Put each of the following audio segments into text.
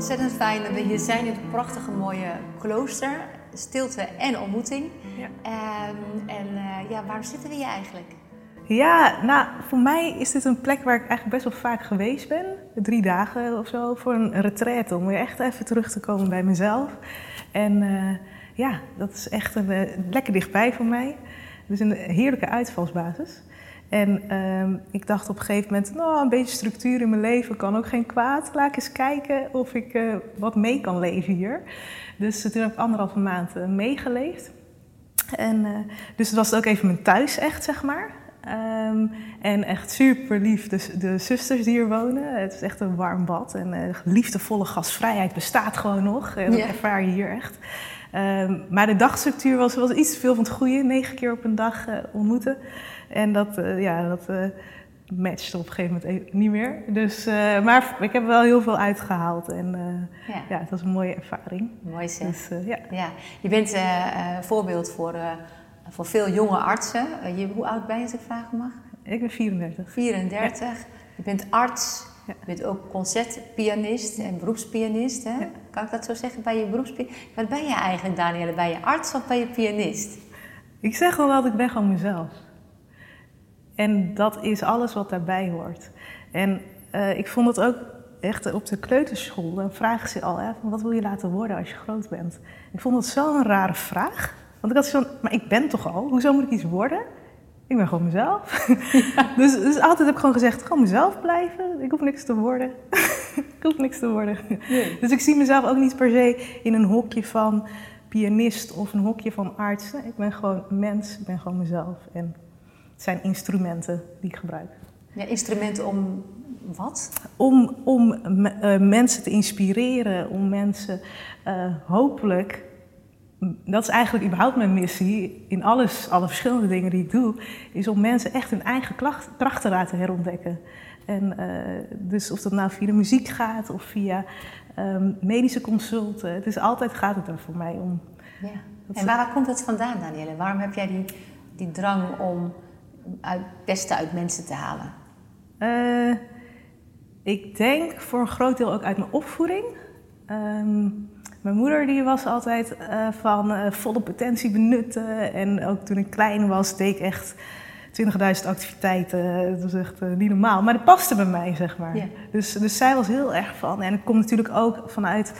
Ontzettend fijn dat we hier zijn in het prachtige mooie klooster. Stilte en ontmoeting. Ja. Ehm, en eh, ja, waarom zitten we hier eigenlijk? Ja, nou, voor mij is dit een plek waar ik eigenlijk best wel vaak geweest ben. Drie dagen of zo voor een retraite. Om weer echt even terug te komen bij mezelf. En eh, ja, dat is echt een, eh, lekker dichtbij voor mij. Dus een heerlijke uitvalsbasis. En ehm, ik dacht op een gegeven moment, nou, een beetje structuur in mijn leven kan ook geen kwaad. Laat ik eens kijken of ik eh, wat mee kan leven hier. Dus toen heb ik anderhalve maand uh, meegeleefd. En, uh, dus het was ook even mijn thuis echt, zeg maar. Ehm, en echt super lief, de, de, zusters die hier wonen. Het is echt een warm bad. En liefdevolle gastvrijheid bestaat gewoon nog. En dat ervaar je hier echt. Um, maar de dagstructuur was, was iets te veel van het goede. Negen keer op een dag ontmoeten. En dat, uh, ja, dat uh, matchte op een gegeven moment niet meer. Dus, uh, maar ik heb wel heel veel uitgehaald en ja. ja. het was een mooie ervaring. Mooi zeg. Dus, ja. ja. Je bent voorbeeld voor, voor veel jonge artsen. Je, hoe oud ben je als ik vragen mag? Ik ben 34. 34. Je bent arts. Je bent ook concertpianist en beroepspianist. Hè? Kan ik dat zo zeggen bij je beroepspianist? Wat ben je eigenlijk, Danielle? Ben je arts of ben je pianist? Ik zeg wel dat ik ben gewoon mezelf. En dat is alles wat daarbij hoort. En uh, ik vond het ook echt op de kleuterschool. Dan vragen ze al, hè, van wat wil je laten worden als je groot bent? Ik vond dat zo'n rare vraag. Want ik had zo'n, maar ik ben toch al? Hoezo moet ik iets worden? Ik ben gewoon mezelf. Ja. dus, dus altijd heb ik gewoon gezegd, gewoon mezelf blijven. Ik hoef niks te worden. ik hoef niks te worden. Nee. Dus ik zie mezelf ook niet per se in een hokje van pianist of een hokje van arts. Ik ben gewoon mens, ik ben gewoon mezelf. En het zijn instrumenten die ik gebruik. Ja, instrumenten om wat? Om, om uh, mensen te inspireren, om mensen uh, hopelijk. Dat is eigenlijk überhaupt mijn missie in alles, alle verschillende dingen die ik doe, is om mensen echt hun eigen kracht te laten herontdekken. En uh, dus of dat nou via de muziek gaat of via um, medische consulten, het is altijd gaat het er voor mij om. Ja. En waar, waar komt dat vandaan, Danielle? Waarom heb jij die, die drang om het beste uit mensen te halen? Uh, ik denk voor een groot deel ook uit mijn opvoeding. Um, mijn moeder die was altijd uh, van uh, volle potentie benutten. En ook toen ik klein was, deed ik echt 20.000 activiteiten. Dat was echt niet normaal. Maar dat paste bij mij, zeg maar. Yeah. Dus, dus zij was heel erg van. En het komt natuurlijk ook vanuit...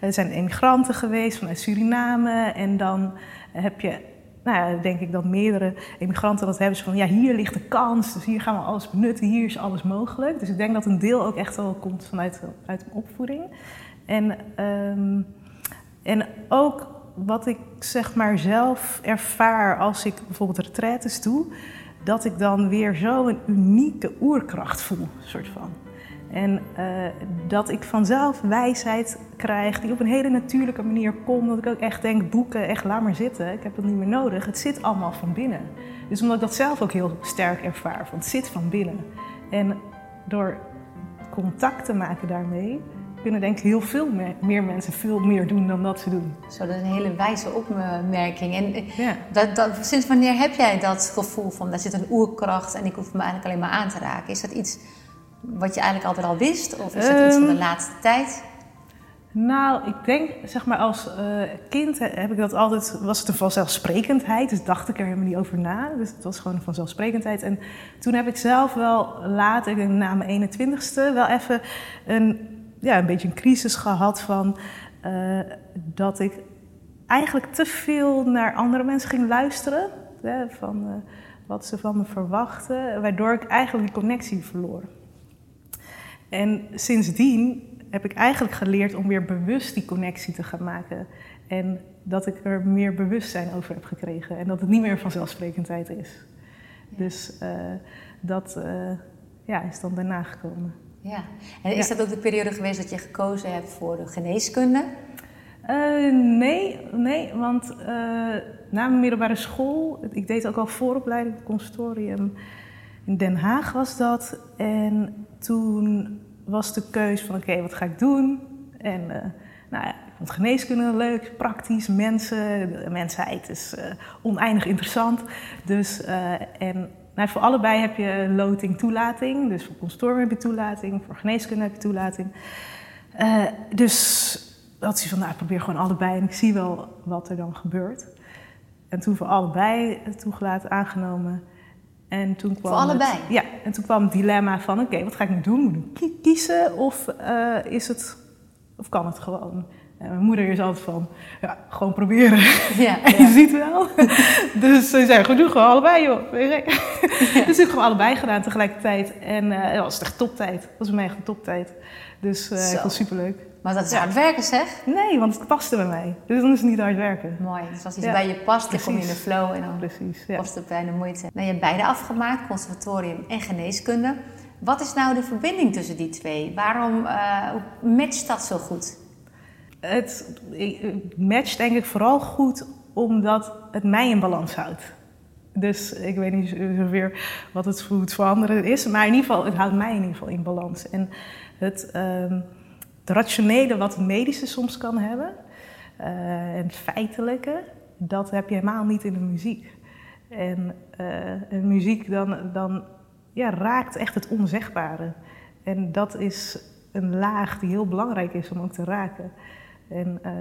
Er zijn emigranten geweest vanuit Suriname. En dan heb je nou ja, denk ik dat meerdere immigranten dat hebben. van ja, hier ligt de kans, dus hier gaan we alles benutten, hier is alles mogelijk. Dus ik denk dat een deel ook echt wel komt vanuit uit opvoeding. En, um, en ook wat ik zeg maar zelf ervaar als ik bijvoorbeeld retraites doe, dat ik dan weer zo een unieke oerkracht voel, soort van. En uh, dat ik vanzelf wijsheid krijg die op een hele natuurlijke manier komt. Dat ik ook echt denk, boeken, echt laat maar zitten. Ik heb dat niet meer nodig. Het zit allemaal van binnen. Dus omdat ik dat zelf ook heel sterk ervaar. Want het zit van binnen. En door contact te maken daarmee... kunnen denk ik heel veel meer, meer mensen veel meer doen dan dat ze doen. Zo, dat is een hele wijze opmerking. En ja. dat, dat, sinds wanneer heb jij dat gevoel van... daar zit een oerkracht en ik hoef me eigenlijk alleen maar aan te raken? Is dat iets wat je eigenlijk altijd al wist? Of is dat um, iets van de laatste tijd? Nou, ik denk, zeg maar, als uh, kind heb ik dat altijd, was het een vanzelfsprekendheid. Dus dacht ik er helemaal niet over na. Dus het was gewoon een vanzelfsprekendheid. En toen heb ik zelf wel later, na mijn 21ste, wel even een, ja, een beetje een crisis gehad van uh, dat ik eigenlijk te veel naar andere mensen ging luisteren. Hè, van uh, wat ze van me verwachten, waardoor ik eigenlijk die connectie verloor. En sindsdien heb ik eigenlijk geleerd om weer bewust die connectie te gaan maken. En dat ik er meer bewustzijn over heb gekregen. En dat het niet meer vanzelfsprekendheid is. Dus uh, dat uh, ja, is dan daarna gekomen. Ja, en is ja. dat ook de periode geweest dat je gekozen hebt voor de geneeskunde? Uh, nee, nee, want na mijn middelbare school, ik deed ook al vooropleiding op het consortium in Den Haag was dat. En toen was de keus van oké, wat ga ik doen? En uh, nou ja, ik vond geneeskunde leuk, praktisch, mensen, de mensheid is uh, oneindig interessant. Dus, uh, en nou, voor allebei heb je loting toelating. Dus voor consortium heb je toelating, voor geneeskunde heb je toelating. dus had ze van, nou, ik probeer gewoon allebei en ik zie wel wat er dan gebeurt. En toen voor allebei toegelaten, aangenomen. En toen kwam voor allebei? Het, ja, en toen kwam het dilemma van, oké, wat ga ik nu doen? Moet ik kiezen of is het, of kan het gewoon? En mijn moeder is altijd van, ja, gewoon proberen. Ja, en je ziet wel. dus ze zei, goed, doe gewoon allebei, joh. Ja. Dus ik heb gewoon allebei gedaan tegelijkertijd. En uh, dat was echt toptijd. Dat was een mega toptijd. Dus uh, ik vond superleuk. Maar dat is hard werken, zeg? Nee, want het paste bij mij. Dus dan is het niet hard werken. Mooi. Dus als iets bij je past, dan kom je in de flow en dan Precies, past het bij de moeite. Nou, je hebt beide afgemaakt, conservatorium en geneeskunde. Wat is nou de verbinding tussen die twee? Waarom uh, matcht dat zo goed? Het matcht denk ik vooral goed omdat het mij in balans houdt. Dus ik weet niet zozeer wat het voor anderen is, maar in ieder geval, het houdt mij in ieder geval in balans. En het, uh, het rationele wat het medische soms kan hebben, uh, en het feitelijke, dat heb je helemaal niet in de muziek. En uh, muziek dan, dan ja, raakt echt het onzegbare. En dat is een laag die heel belangrijk is om ook te raken. En, uh,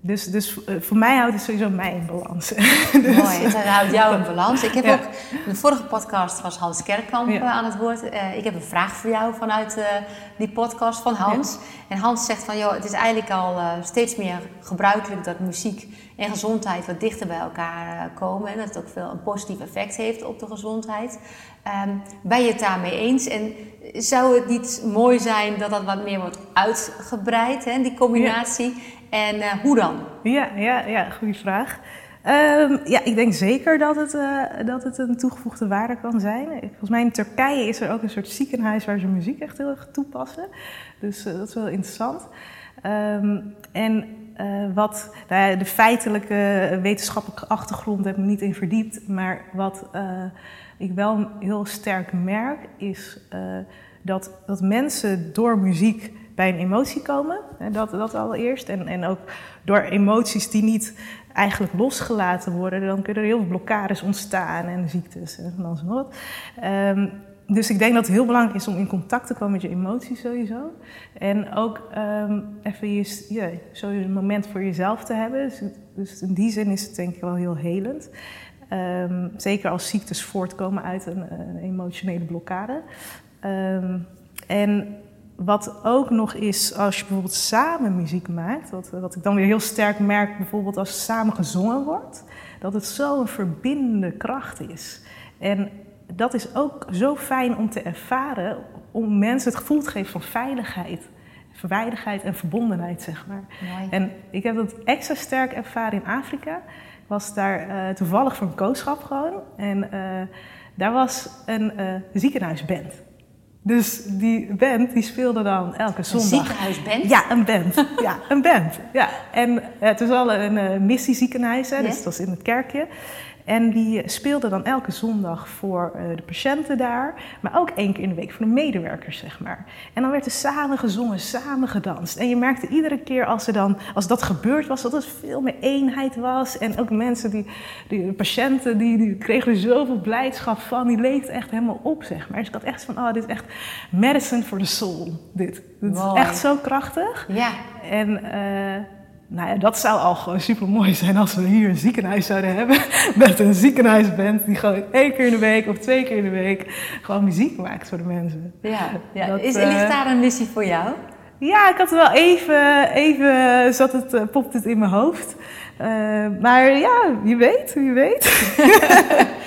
dus, dus uh, voor mij houdt het sowieso mij in balans. dus, Mooi, het houdt jou in balans. Ik heb ja. ook, in de vorige podcast was Hans Kerkkamp ja. aan het woord. Uh, ik heb een vraag voor jou vanuit die podcast van Hans. Ja. En Hans zegt van, joh, het is eigenlijk al steeds meer gebruikelijk dat muziek en gezondheid wat dichter bij elkaar komen. En dat het ook veel een positief effect heeft op de gezondheid. Um, ben je het daarmee eens? En zou het niet mooi zijn dat dat wat meer wordt uitgebreid, hè, die combinatie? En uh, hoe dan? Ja, ja, ja goede vraag. Um, ja, ik denk zeker dat het, uh, dat het een toegevoegde waarde kan zijn. Volgens mij in Turkije is er ook een soort ziekenhuis waar ze muziek echt heel erg toepassen. Dus uh, dat is wel interessant. Um, en wat nou de feitelijke wetenschappelijke achtergrond heb ik niet in verdiept, maar wat ik wel heel sterk merk, is dat, dat mensen door muziek bij een emotie komen. Dat, dat allereerst. En, en ook door emoties die niet eigenlijk losgelaten worden, dan kunnen er heel veel blokkades ontstaan en ziektes en dan zo wat. Um, dus ik denk dat het heel belangrijk is om in contact te komen met je emoties sowieso. En ook um, even je, ja, een moment voor jezelf te hebben. Dus, dus in die zin is het denk ik wel heel helend. Um, zeker als ziektes voortkomen uit een, een emotionele blokkade. En wat ook nog is, als je bijvoorbeeld samen muziek maakt, wat, wat ik dan weer heel sterk merk, bijvoorbeeld als samen gezongen wordt, dat het zo'n verbindende kracht is. En dat is ook zo fijn om te ervaren, om mensen het gevoel te geven van veiligheid, veiligheid en verbondenheid, zeg maar. Mooi. En ik heb dat extra sterk ervaren in Afrika was daar uh, toevallig voor een kooschap gewoon. En uh, daar was een uh, ziekenhuisband. Dus die band die speelde dan elke zondag. Een ziekenhuisband? Ja, een band. ja, een band. Ja. En het was wel een missieziekenhuis, hè, dus het was in het kerkje. En die speelde dan elke zondag voor uh, de patiënten daar, maar ook één keer in de week voor de medewerkers, zeg maar. En dan werd er samen gezongen, samen gedanst. En je merkte iedere keer als, er dan, als dat gebeurd was, dat het veel meer eenheid was. En ook mensen, die, die de patiënten, die, die kregen er zoveel blijdschap van. Die leed echt helemaal op, zeg maar. Dus ik had echt van, oh, dit is echt medicine for the soul, dit. Dit is echt zo krachtig. Ja. En... Uh, nou ja, dat zou al gewoon super mooi zijn als we hier een ziekenhuis zouden hebben. Met een ziekenhuisband die gewoon één keer in de week of twee keer in de week gewoon muziek maakt voor de mensen. Ja, ja. Dat, Is, ligt daar een missie voor jou? Ja, ik had wel even, even zat het, uh, popt het in mijn hoofd. Uh, maar ja, wie weet, wie weet.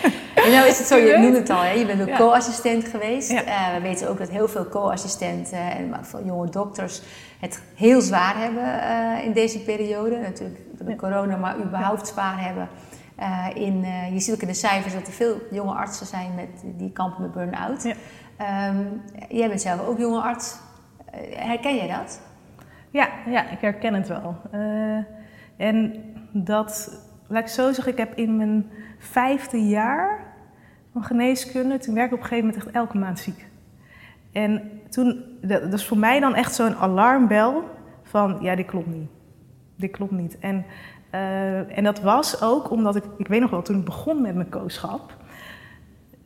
En nou is het zo, je noemt het al, hè? je bent ook ja. co-assistent geweest. Ja. Uh, we weten ook dat heel veel co-assistenten en veel jonge dokters het heel zwaar hebben uh, in deze periode. Natuurlijk door de corona, maar überhaupt zwaar hebben. Uh, in, je ziet ook in de cijfers dat er veel jonge artsen zijn met, die kampen met burn-out. Um, jij bent zelf ook jonge arts. herken jij dat? Ja, ja, ik herken het wel. en dat, laat ik zo zeggen, ik heb in mijn vijfde jaar van geneeskunde, toen werd ik op een gegeven moment echt elke maand ziek. En toen, dat is voor mij dan echt zo'n alarmbel van, ja, dit klopt niet. Dit klopt niet. En, uh, en dat was ook omdat ik, ik weet nog wel, toen ik begon met mijn kooschap,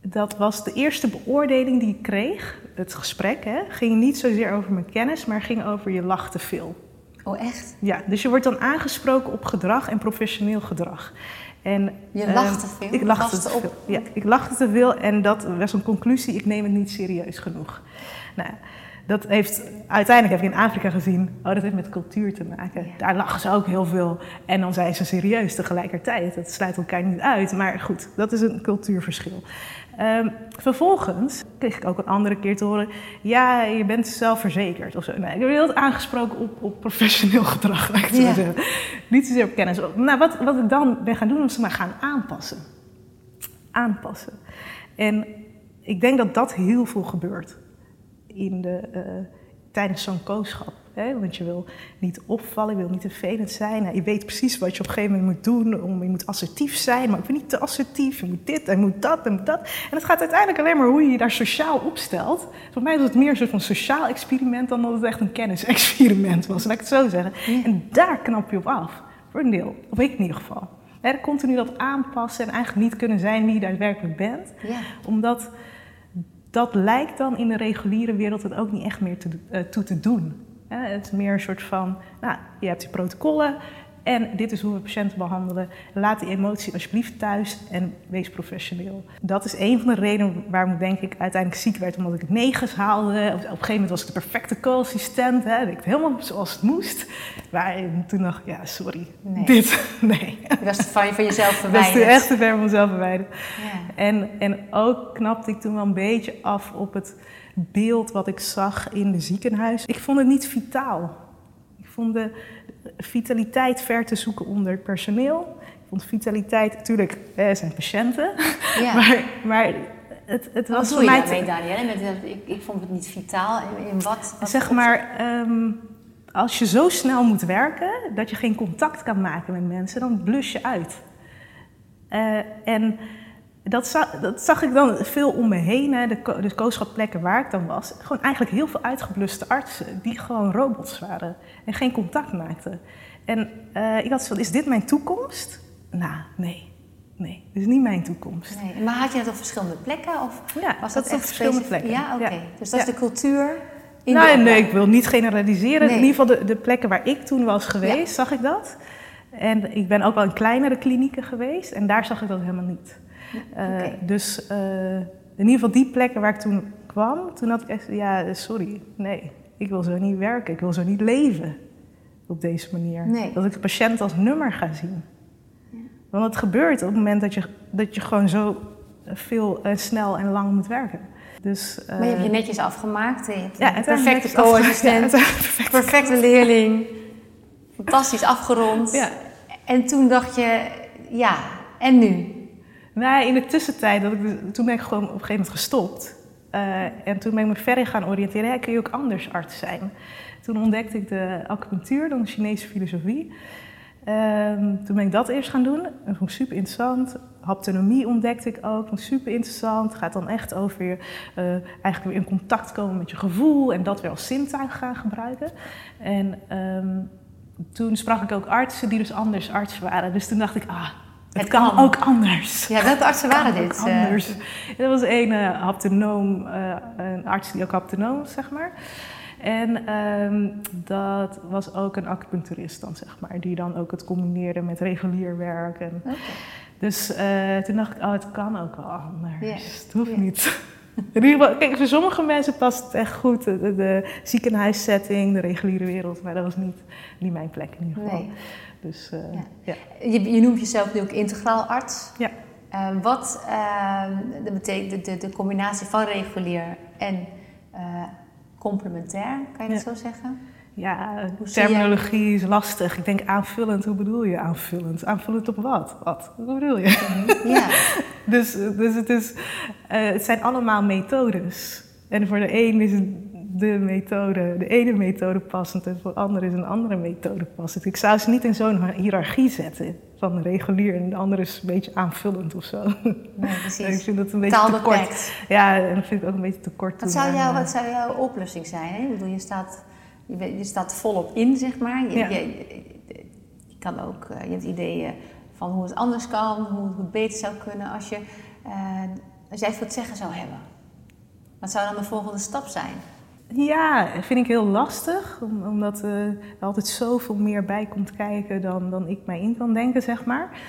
dat was de eerste beoordeling die ik kreeg. Het gesprek hè, ging niet zozeer over mijn kennis, maar ging over je lacht te veel. Oh, echt? Ja, dus je wordt dan aangesproken op gedrag en professioneel gedrag. En, je lachte te veel? Ik lachte te veel. Ja, ik lachte te veel en dat was een conclusie. Ik neem het niet serieus genoeg. Nou, dat heeft, uiteindelijk heb ik in Afrika gezien, oh, dat heeft met cultuur te maken. Daar lachen ze ook heel veel en dan zijn ze serieus tegelijkertijd. Dat sluit elkaar niet uit, maar goed, dat is een cultuurverschil. Um, vervolgens kreeg ik ook een andere keer te horen: ja, je bent zelfverzekerd of zo. Nee, ik heb heel aangesproken op, op professioneel gedrag, ik ja. zeggen. Niet zozeer op kennis. Nou, wat, wat ik dan ben gaan doen, is maar gaan aanpassen. Aanpassen. En ik denk dat dat heel veel gebeurt in de, uh, tijdens zo'n kooschap. Hè? Want je wil niet opvallen, je wil niet vervelend zijn. Nou, je weet precies wat je op een gegeven moment moet doen. Om, je moet assertief zijn, maar ik ben niet te assertief. Je moet dit en moet dat en moet dat. En het gaat uiteindelijk alleen maar hoe je je daar sociaal opstelt. Voor mij was het meer een soort van sociaal experiment dan dat het echt een kennisexperiment was. Laat ik het zo zeggen. En daar knap je op af. Voor een deel. Of ik in ieder geval. Hè, continu dat aanpassen en eigenlijk niet kunnen zijn wie je daadwerkelijk bent. Ja. Omdat dat lijkt dan in de reguliere wereld het ook niet echt meer te, uh, toe te doen. Het is meer een soort van, nou, je hebt die protocollen en dit is hoe we patiënten behandelen. Laat die emotie alsjeblieft thuis en wees professioneel. Dat is een van de redenen waarom ik denk ik uiteindelijk ziek werd, omdat ik negens haalde. Op een gegeven moment was ik de perfecte co-assistent, hè. ik helemaal zoals het moest. Maar toen dacht ik, ja, sorry, nee. dit, nee. Je was van, van jezelf verwijderd. Dat is echt te ver van mezelf verwijderd. Ja. En, en ook knapte ik toen wel een beetje af op het beeld wat ik zag in de ziekenhuis. Ik vond het niet vitaal. Ik vond de vitaliteit ver te zoeken onder het personeel. Ik vond vitaliteit, natuurlijk, er zijn patiënten, ja. maar, maar het, het was voor mij... Te... Danielle? ik, ik vond het niet vitaal. In, in wat, Zeg maar, um, als je zo snel moet werken dat je geen contact kan maken met mensen, dan blus je uit. Uh, en dat, za dat, zag ik dan veel om me heen, hè, de, de kooschapplekken waar ik dan was. Gewoon eigenlijk heel veel uitgebluste artsen die gewoon robots waren en geen contact maakten. En uh, ik had van, is dit mijn toekomst? Nou, nee. Nee, dit is niet mijn toekomst. Nee. Maar had je het op verschillende plekken? Of ja, was dat, dat op verschillende plekken. Ja, oké. Dus dat is de cultuur in nou, Nee, ik wil niet generaliseren. In ieder geval de, de, plekken waar ik toen was geweest, zag ik dat. En ik ben ook wel in kleinere klinieken geweest en daar zag ik dat helemaal niet. Uh, dus uh, in ieder geval die plekken waar ik toen kwam, toen had ik echt, ja, sorry, nee, ik wil zo niet werken, ik wil zo niet leven op deze manier. Nee. Dat ik de patiënt als nummer ga zien. Ja. Want het gebeurt op het moment dat je, dat je gewoon zo veel en snel en lang moet werken. Dus, maar je hebt je netjes afgemaakt. Je hebt ja, perfecte co-assistent, perfecte, perfecte leerling, fantastisch afgerond. Ja. En toen dacht je, ja, en nu? Nou, in de tussentijd, dat ik, dus, toen ben ik gewoon op een gegeven moment gestopt. Uh, en toen ben ik me verder gaan oriënteren. Ja, kun je ook anders arts zijn? Toen ontdekte ik de acupunctuur, dan de Chinese filosofie. Uh, toen ben ik dat eerst gaan doen. Dat vond ik super interessant. Haptonomie ontdekte ik ook. Vond ik super interessant. Het gaat dan echt over uh, eigenlijk weer in contact komen met je gevoel en dat weer als zintuig gaan gebruiken. En um, toen sprak ik ook artsen die dus anders arts waren. Dus toen dacht ik, ah, het, kan, ook anders. Ja, welke artsen waren dit? Eh? Anders. Er was een uh, haptonoom, uh, een arts die ook haptonoom was, zeg maar. En um, dat was ook een acupuncturist dan, zeg maar, die dan ook het combineerde met regulier werk. En okay. Dus uh, toen dacht ik, oh, het kan ook wel anders. Yeah. Het hoeft niet. In ieder geval, kijk, voor sommige mensen past het echt goed, de, de, ziekenhuissetting, de reguliere wereld, maar dat was niet, niet mijn plek in ieder geval. Nee. Dus, uh, ja. Je, je, noemt jezelf nu ook integraal arts. Ja. Uh, wat uh, de, de, de, de, combinatie van regulier en complementair, kan je dat zo zeggen? Ja, terminologie is lastig. Ik denk aanvullend, hoe bedoel je aanvullend? Aanvullend op wat? Wat? Hoe bedoel je? Mhm. Ja. dus, dus het, is, het zijn allemaal methodes. En voor de een is het de methode, de ene methode passend en voor de andere is een andere methode passend. Ik zou ze niet in zo'n hiërarchie zetten van regulier en de andere is een beetje aanvullend of zo. Nee, precies. ik vind dat een beetje te kort. Ja, en dat vind ik ook een beetje te kort. Wat, zou, jou, wat zou jouw oplossing zijn? Hè? Ik bedoel, je staat, je, je, staat volop in, zeg maar. Je, ja. je, je kan ook, eh, je hebt ideeën van hoe het anders kan, hoe het beter zou kunnen als je... Uh, als jij voor het zeggen zou hebben, wat zou dan de volgende stap zijn? Ja, vind ik heel lastig, omdat uh, er altijd zoveel meer bij komt kijken dan, dan ik mij in kan denken, zeg maar.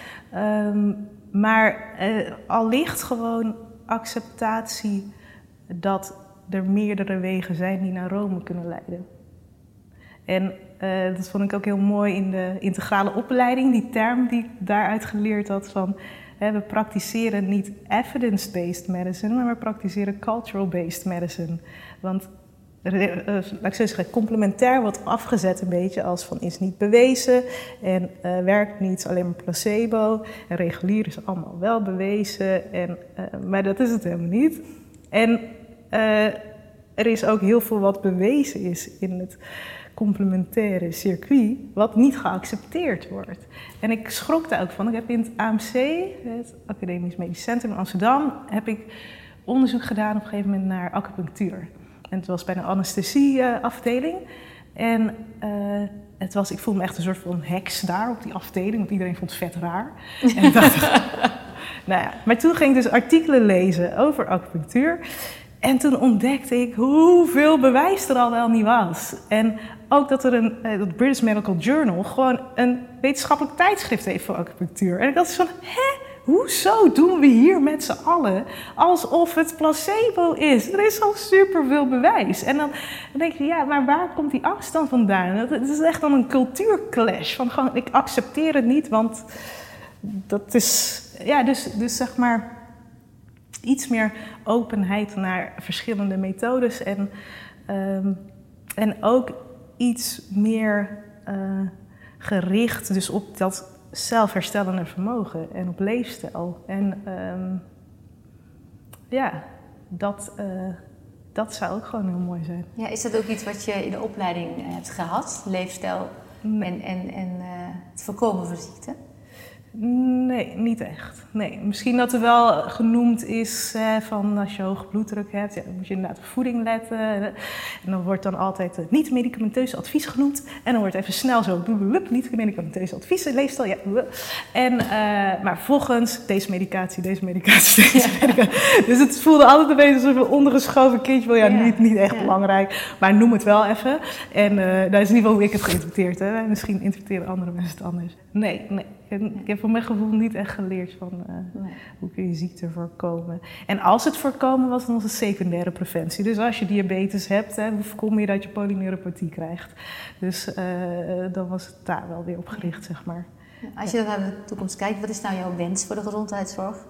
Um, maar uh, al ligt gewoon acceptatie dat er meerdere wegen zijn die naar Rome kunnen leiden. En uh, dat vond ik ook heel mooi in de integrale opleiding, die term die ik daaruit geleerd had van we praktiseren niet evidence-based medicine, maar we praktiseren cultural-based medicine. Want laat ik zeggen, complementair wordt afgezet een beetje als van is niet bewezen en uh, werkt niet, alleen maar placebo. En regulier is allemaal wel bewezen, en, uh, maar dat is het helemaal niet. En er is ook heel veel wat bewezen is in het complementaire circuit, wat niet geaccepteerd wordt. En ik schrok daar ook van. Ik heb in het AMC, het Academisch Medisch Centrum in Amsterdam, heb ik onderzoek gedaan op een gegeven moment naar acupunctuur. En het was bij een anesthesieafdeling. En uh, het was, ik voelde me echt een soort van heks daar op die afdeling, want iedereen vond het vet raar. en dacht, nou ja, maar toen ging ik dus artikelen lezen over acupunctuur. En toen ontdekte ik hoeveel bewijs er al wel niet was. En ook dat er een, uh, dat British Medical Journal gewoon een wetenschappelijk tijdschrift heeft voor acupunctuur. En ik dacht van, hè? Hoezo doen we hier met z'n allen alsof het placebo is? Er is al superveel bewijs. En dan, denk je, ja, maar waar komt die angst dan vandaan? Het is echt dan een cultuurclash. Van gewoon, ik accepteer het niet, want dat is, ja, dus, dus zeg maar iets meer openheid naar verschillende methodes en, um, en ook iets meer uh, gericht dus op dat zelfherstellende vermogen en op leefstijl. En um, ja, dat, uh, dat zou ook gewoon heel mooi zijn. Ja, is dat ook iets wat je in de opleiding hebt gehad? Leefstijl en, en, en uh, het voorkomen van ziekte? Nee, niet echt. Nee. Misschien dat er wel genoemd is hè, van als je hoge bloeddruk hebt, ja, dan moet je inderdaad op voeding letten. En dan wordt dan altijd niet-medicamenteus advies genoemd. En dan wordt even snel zo niet-medicamenteus advies, leefstijl. Ja. En, uh, maar volgens deze medicatie, deze medicatie, deze medicatie. Dus het voelde altijd een beetje alsof een ondergeschoven kindje. Ja, ja. Niet, niet echt ja. belangrijk, maar noem het wel even. En uh, dat is in ieder geval hoe ik het geïnterpreteerd heb. Misschien interpreteren andere mensen het anders. Nee, nee. Ik heb voor mijn gevoel niet echt geleerd van uh, nee. hoe kun je ziekte voorkomen. En als het voorkomen was, dan was het secundaire preventie. Dus als je diabetes hebt, hè, hoe voorkom je dat je polyneuropathie krijgt? Dus uh, dan was het daar wel weer op gericht, zeg maar. Als je dan naar de toekomst kijkt, wat is nou jouw wens voor de gezondheidszorg?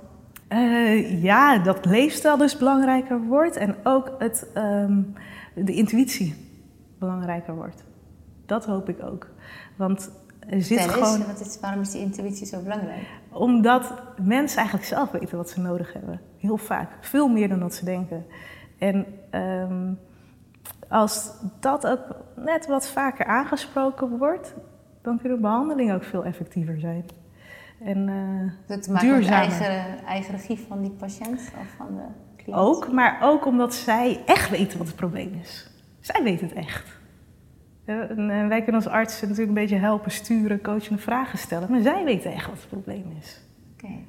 Uh, ja, dat leefstijl dus belangrijker wordt en ook het, um, de intuïtie belangrijker wordt. Dat hoop ik ook. Want er zit Tennis, gewoon... waarom is die intuïtie zo belangrijk? Omdat mensen eigenlijk zelf weten wat ze nodig hebben. Heel vaak. Veel meer dan dat ze denken. En um, als dat ook net wat vaker aangesproken wordt, dan kunnen behandelingen ook veel effectiever zijn. En uh, dat te maken met de eigen, eigen regie van die patiënt of van de cliënt? Ook, maar ook omdat zij echt weten wat het probleem is. Zij weten het echt. En wij kunnen als artsen natuurlijk een beetje helpen, sturen, coachen en vragen stellen. Maar zij weten echt wat het probleem is. Oké. Okay.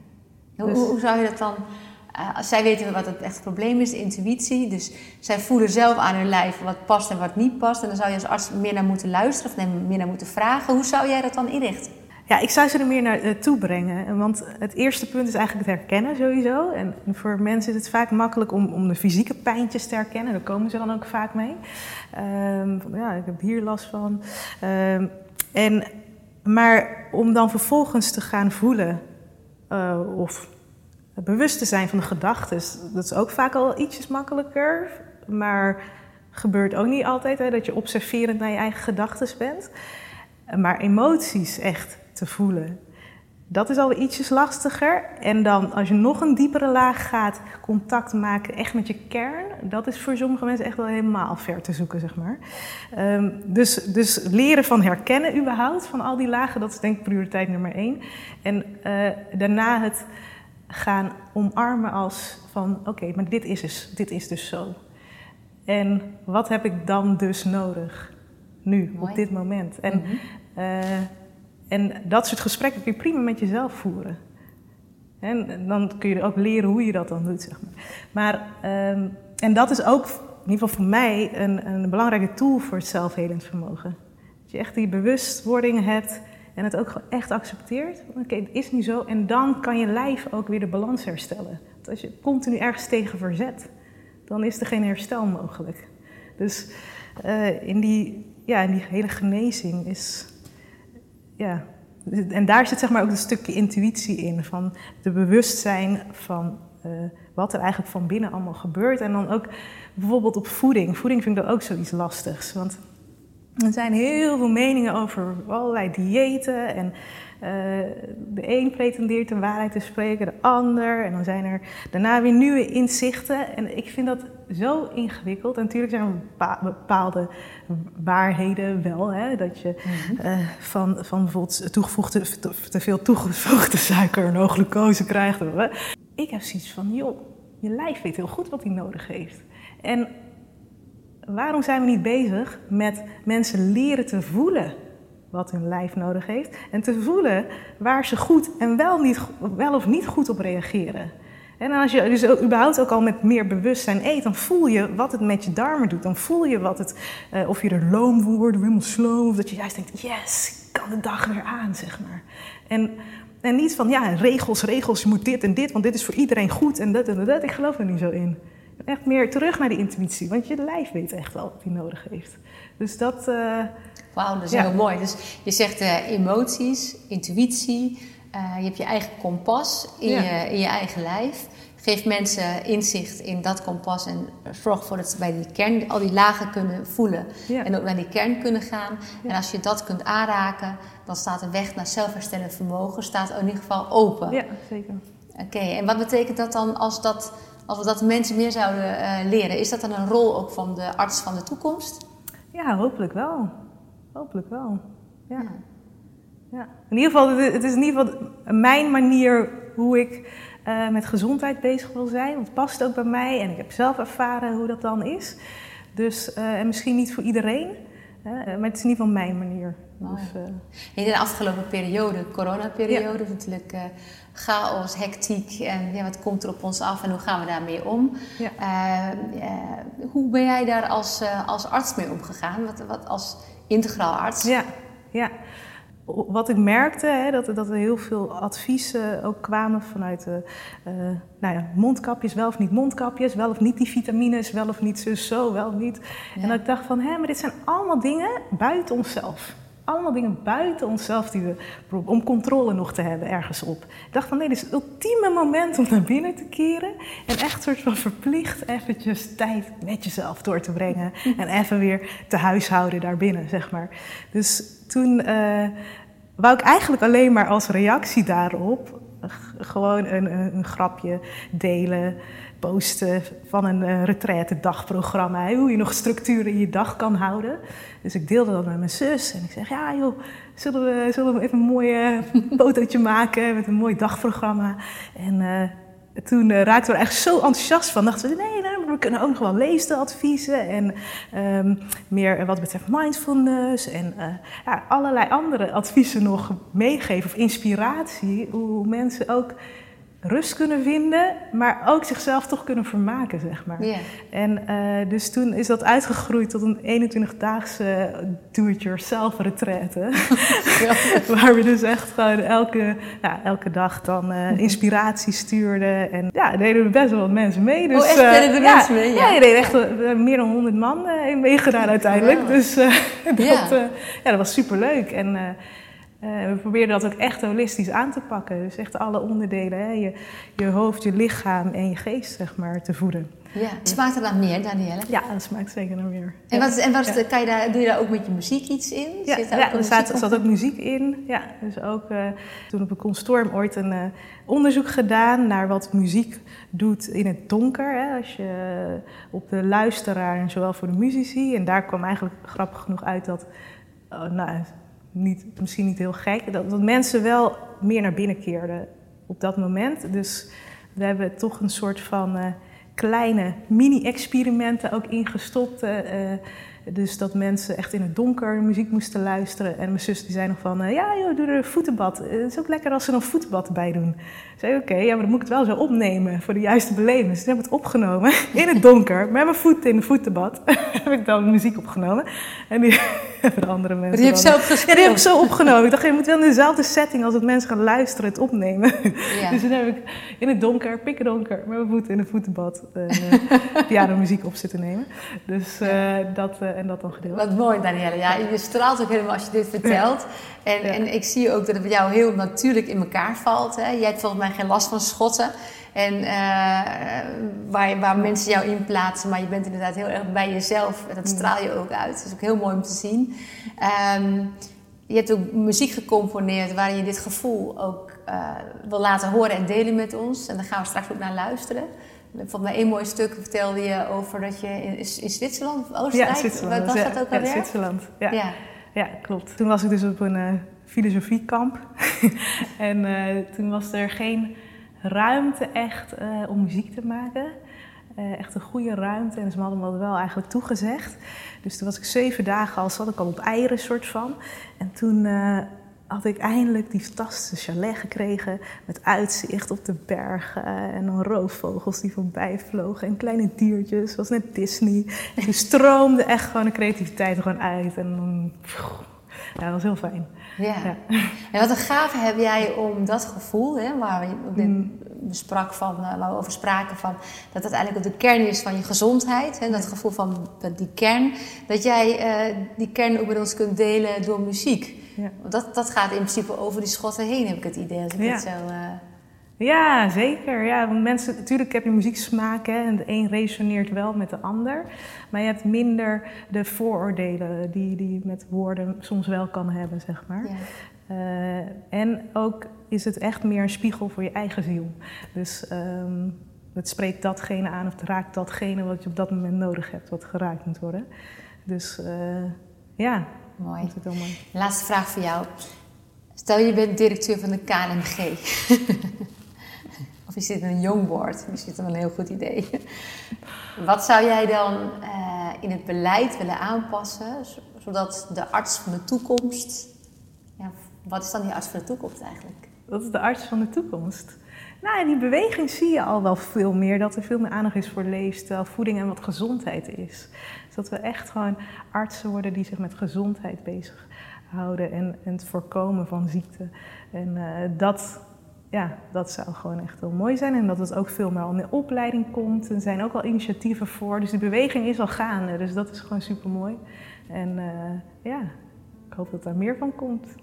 Dus... Hoe, hoe, zou je dat dan... Uh, als zij weten wat het echt probleem is, de intuïtie. Dus zij voelen zelf aan hun lijf wat past en wat niet past. En dan zou je als arts meer naar moeten luisteren of meer naar moeten vragen. Hoe zou jij dat dan inrichten? Ja, ik zou ze er meer naartoe uh, brengen. Want het eerste punt is eigenlijk het herkennen sowieso. En voor mensen is het vaak makkelijk om, om de fysieke pijntjes te herkennen. Daar komen ze dan ook vaak mee. Um, van, ja, ik heb hier last van. Um, en, maar om dan vervolgens te gaan voelen uh, of bewust te zijn van de gedachten, dat is ook vaak al ietsjes makkelijker. Maar gebeurt ook niet altijd hè, dat je observerend naar je eigen gedachten bent. Maar emoties echt te voelen. Dat is al ietsjes lastiger. En dan als je nog een diepere laag gaat, contact maken echt met je kern. Dat is voor sommige mensen echt wel helemaal ver te zoeken, zeg maar. Um, dus, dus leren van herkennen überhaupt, van al die lagen, dat is denk ik prioriteit nummer één. En uh, daarna het gaan omarmen als van, oké, okay, maar dit is, dus, dit is dus zo. En wat heb ik dan dus nodig? Nu, Mooi. op dit moment. En... Mm -hmm. uh, en dat soort gesprekken kun je prima met jezelf voeren. En dan kun je ook leren hoe je dat dan doet, zeg maar. Maar, ehm, en dat is ook, in ieder geval voor mij, een, een belangrijke tool voor het zelfhelend vermogen. Dat je echt die bewustwording hebt en het ook echt accepteert. Oké, het is nu zo. En dan kan je lijf ook weer de balans herstellen. Want als je continu ergens tegen verzet, dan is er geen herstel mogelijk. Dus uh, in, die, ja, in die hele genezing is. Ja, en daar zit zeg maar ook een stukje intuïtie in. Van de bewustzijn van uh, wat er eigenlijk van binnen allemaal gebeurt. En dan ook bijvoorbeeld op voeding. Voeding vind ik dan ook zoiets lastigs. Want er zijn heel veel meningen over allerlei diëten. En uh, de een pretendeert de waarheid te spreken, de ander. En dan zijn er daarna weer nieuwe inzichten. En ik vind dat zo ingewikkeld. En natuurlijk zijn er bepaalde waarheden wel. Hè, dat je uh, van, van bijvoorbeeld toegevoegde, te veel toegevoegde suiker en hoge glucose krijgt. Ik heb zoiets van, joh, je lijf weet heel goed wat hij nodig heeft. En waarom zijn we niet bezig met mensen leren te voelen wat hun lijf nodig heeft en te voelen waar ze goed en wel, niet, wel of niet goed op reageren? En als je dus überhaupt ook al met meer bewustzijn eet, dan voel je wat het met je darmen doet. Dan voel je wat het, uh, of je er loom wordt, of helemaal slow, of dat je juist denkt, yes, ik kan de dag weer aan, zeg maar. En, en niet van, ja, regels, regels, je moet dit en dit, want dit is voor iedereen goed en dat en dat. Ik geloof er niet zo in echt meer terug naar die intuïtie. Want je lijf weet echt wel wat hij nodig heeft. Dus dat... Uh, Wauw, dat is heel mooi. Dus je zegt uh, emoties, intuïtie. Uh, je hebt je eigen kompas in, je, in je eigen lijf. Geef mensen inzicht in dat kompas en zorg ervoor dat ze bij die kern al die lagen kunnen voelen. En ook naar die kern kunnen gaan. En als je dat kunt aanraken, dan staat de weg naar zelfherstellend vermogen staat in ieder geval open. Ja, zeker. Oké, en wat betekent dat dan als dat als we dat mensen meer zouden uh, leren, is dat dan een rol ook van de arts van de toekomst? Ja, hopelijk wel. Hopelijk wel. Ja. Ja. In ieder geval, het is in ieder geval mijn manier hoe ik uh, met gezondheid bezig wil zijn. Want het past ook bij mij en ik heb zelf ervaren hoe dat dan is. Dus, uh, en misschien niet voor iedereen, maar het is in ieder geval mijn manier. Dus, in de afgelopen periode, coronaperiode, ja. natuurlijk chaos, hectiek en ja, wat komt er op ons af en hoe gaan we daarmee om? Ja. Hoe ben jij daar als, als arts mee omgegaan? Wat, wat als integraal arts? Ja, ja. Wat ik merkte, hè, dat, dat er heel veel adviezen ook kwamen vanuit de, nou ja, mondkapjes, wel of niet mondkapjes, wel of niet die vitamines, wel of niet zus, zo, wel of niet. Ja. En dat ik dacht van, hé, maar dit zijn allemaal dingen buiten onszelf allemaal dingen buiten onszelf die we om controle nog te hebben ergens op. Ik dacht van nee, dit is het ultieme moment om naar binnen te keren en echt soort van verplicht eventjes tijd met jezelf door te brengen en even weer te huishouden daarbinnen, zeg maar. Dus toen uh, wou ik eigenlijk alleen maar als reactie daarop gewoon een, een, een grapje delen posten van een uh, retraite dagprogramma. Hoe je nog structuur in je dag kan houden. Dus ik deelde dat met mijn zus. En ik zeg, ja joh, zullen we, zullen we even een mooi uh, fotootje maken met een mooi dagprogramma. En uh, toen raakten we er echt zo enthousiast van. Dachten we, nee, nee we kunnen ook nog wel leesadviezen. En um, meer wat betreft mindfulness. En ja, allerlei andere adviezen nog meegeven. Of inspiratie. Hoe mensen ook rust kunnen vinden, maar ook zichzelf toch kunnen vermaken, zeg maar. Yeah. En uh, dus toen is dat uitgegroeid tot een 21-daagse do-it-yourself retraite. waar we dus echt gewoon elke, ja, elke dag dan uh, inspiratie stuurden. En ja, deden we best wel wat mensen mee. Dus, oh, echt uh, deden de ja, mensen mee? Ja, ja je deed echt meer dan 100 man meegedaan uiteindelijk. Dus dat, ja, dat was superleuk. En uh, we proberen dat ook echt holistisch aan te pakken. Dus echt alle onderdelen, hè? Je, je hoofd, je lichaam en je geest, zeg maar, te voeden. Ja, smaakt er dan meer, Danielle? Ja, dat smaakt zeker naar meer. En, wat, en wat, kan je daar, doe je daar ook met je muziek iets in? Ja, zit daar ja er zat, zat, ook muziek in. Ja, dus ook uh, toen op een Constorm ooit een uh, onderzoek gedaan naar wat muziek doet in het donker. Hè? Als je op de luisteraar en zowel voor de muzici. En daar kwam eigenlijk grappig genoeg uit dat... Nou, niet, misschien niet heel gek, dat, dat mensen wel meer naar binnen keerden op dat moment. Dus we hebben toch een soort van uh, kleine mini-experimenten ook ingestopt. Uh, Dus dat mensen echt in het donker muziek moesten luisteren. En mijn zus die zei nog van, uh, ja joh, doe er een voetenbad. Het is ook lekker als ze er een voetenbad bij doen. Ik zei, oké, ja, maar dan moet ik het wel zo opnemen voor de juiste beleving. Dus toen heb ik het opgenomen in het donker, met mijn voeten in het voetenbad. heb ik dan muziek opgenomen. En die hebben de andere mensen Die heb je zelf Ja, die heb ik zo opgenomen. Ik dacht, je moet wel in dezelfde setting als het mensen gaan luisteren het opnemen. Ja. Dus toen heb ik in het donker, pikken donker, met mijn voeten in het voetenbad uh, piano muziek op zitten nemen. Dus uh, dat, uh, en dat dan gedeeld. Wat mooi, Danielle. Ja, je straalt ook helemaal als je dit vertelt. En, en ik zie ook dat het bij jou heel natuurlijk in elkaar valt. Hè? Jij hebt volgens mij geen last van schotten. En uh, waar, waar mensen jou in plaatsen, maar je bent inderdaad heel erg bij jezelf. En dat mm. straal je ook uit. Dat is ook heel mooi om te zien. Um, je hebt ook muziek gecomponeerd waarin je dit gevoel ook uh, wil laten horen en delen met ons. En daar gaan we straks ook naar luisteren. Volgens mij één mooi stuk vertelde je over dat je in, in Zwitserland, Oostenrijk, ja, Zwitserland. was dat ook alweer? Ja, Zwitserland. Ja. ja. Ja. klopt. Toen was ik dus op een uh, filosofiekamp. en uh, toen was er geen ruimte echt uh, om muziek te maken. echt een goede ruimte. En ze hadden me wel eigenlijk toegezegd. Dus toen was ik zeven dagen al, zat ik al op eieren soort van. En toen had ik eindelijk die fantastische chalet gekregen met uitzicht op de bergen en dan roofvogels die voorbij vlogen en kleine diertjes, zoals net Disney. En toen stroomde echt gewoon de creativiteit er gewoon uit en dan, ja, dat was heel fijn. Ja. ja. En wat een gave heb jij om dat gevoel, hè, waar we mm. besprak van, uh, waar we over spraken van, dat dat eigenlijk ook de kern is van je gezondheid, hè, dat gevoel van die kern, dat jij uh, die kern ook met ons kunt delen door muziek. Ja. Dat, dat gaat in principe over die schotten heen, heb ik het idee. Als ik ja. het zo, uh... Ja, zeker. Ja, want mensen, natuurlijk heb je muzieksmaak hè, en de een resoneert wel met de ander. Maar je hebt minder de vooroordelen die, die je met woorden soms wel kan hebben, zeg maar. Ja. Uh, en ook is het echt meer een spiegel voor je eigen ziel. Dus um, het spreekt datgene aan of het raakt datgene wat je op dat moment nodig hebt, wat geraakt moet worden. Dus uh, ja, Mooi. Laatste vraag voor jou. Stel je bent directeur van de KNMG. of je zit in een jongboard. Misschien is dat een heel goed idee. Wat zou jij dan uh, in het beleid willen aanpassen, zodat de arts van de toekomst. Ja, wat is dan die arts van de toekomst eigenlijk? Wat is de arts van de toekomst? Nou, in die beweging zie je al wel veel meer dat er veel meer aandacht is voor leefstijl, voeding en wat gezondheid is. Dus dat we echt gewoon artsen worden die zich met gezondheid bezighouden en, en het voorkomen van ziekte. En uh, dat, ja, dat zou gewoon echt heel mooi zijn. En dat het ook veel meer al in de opleiding komt. Er zijn ook al initiatieven voor. Dus de beweging is al gaande. Dus dat is gewoon super mooi. En uh, ja, ik hoop dat daar meer van komt.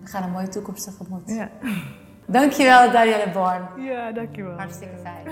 We gaan een mooie toekomst tegemoet. Ja. Dankjewel, Danielle Born. Ja, dankjewel. Hartstikke fijn.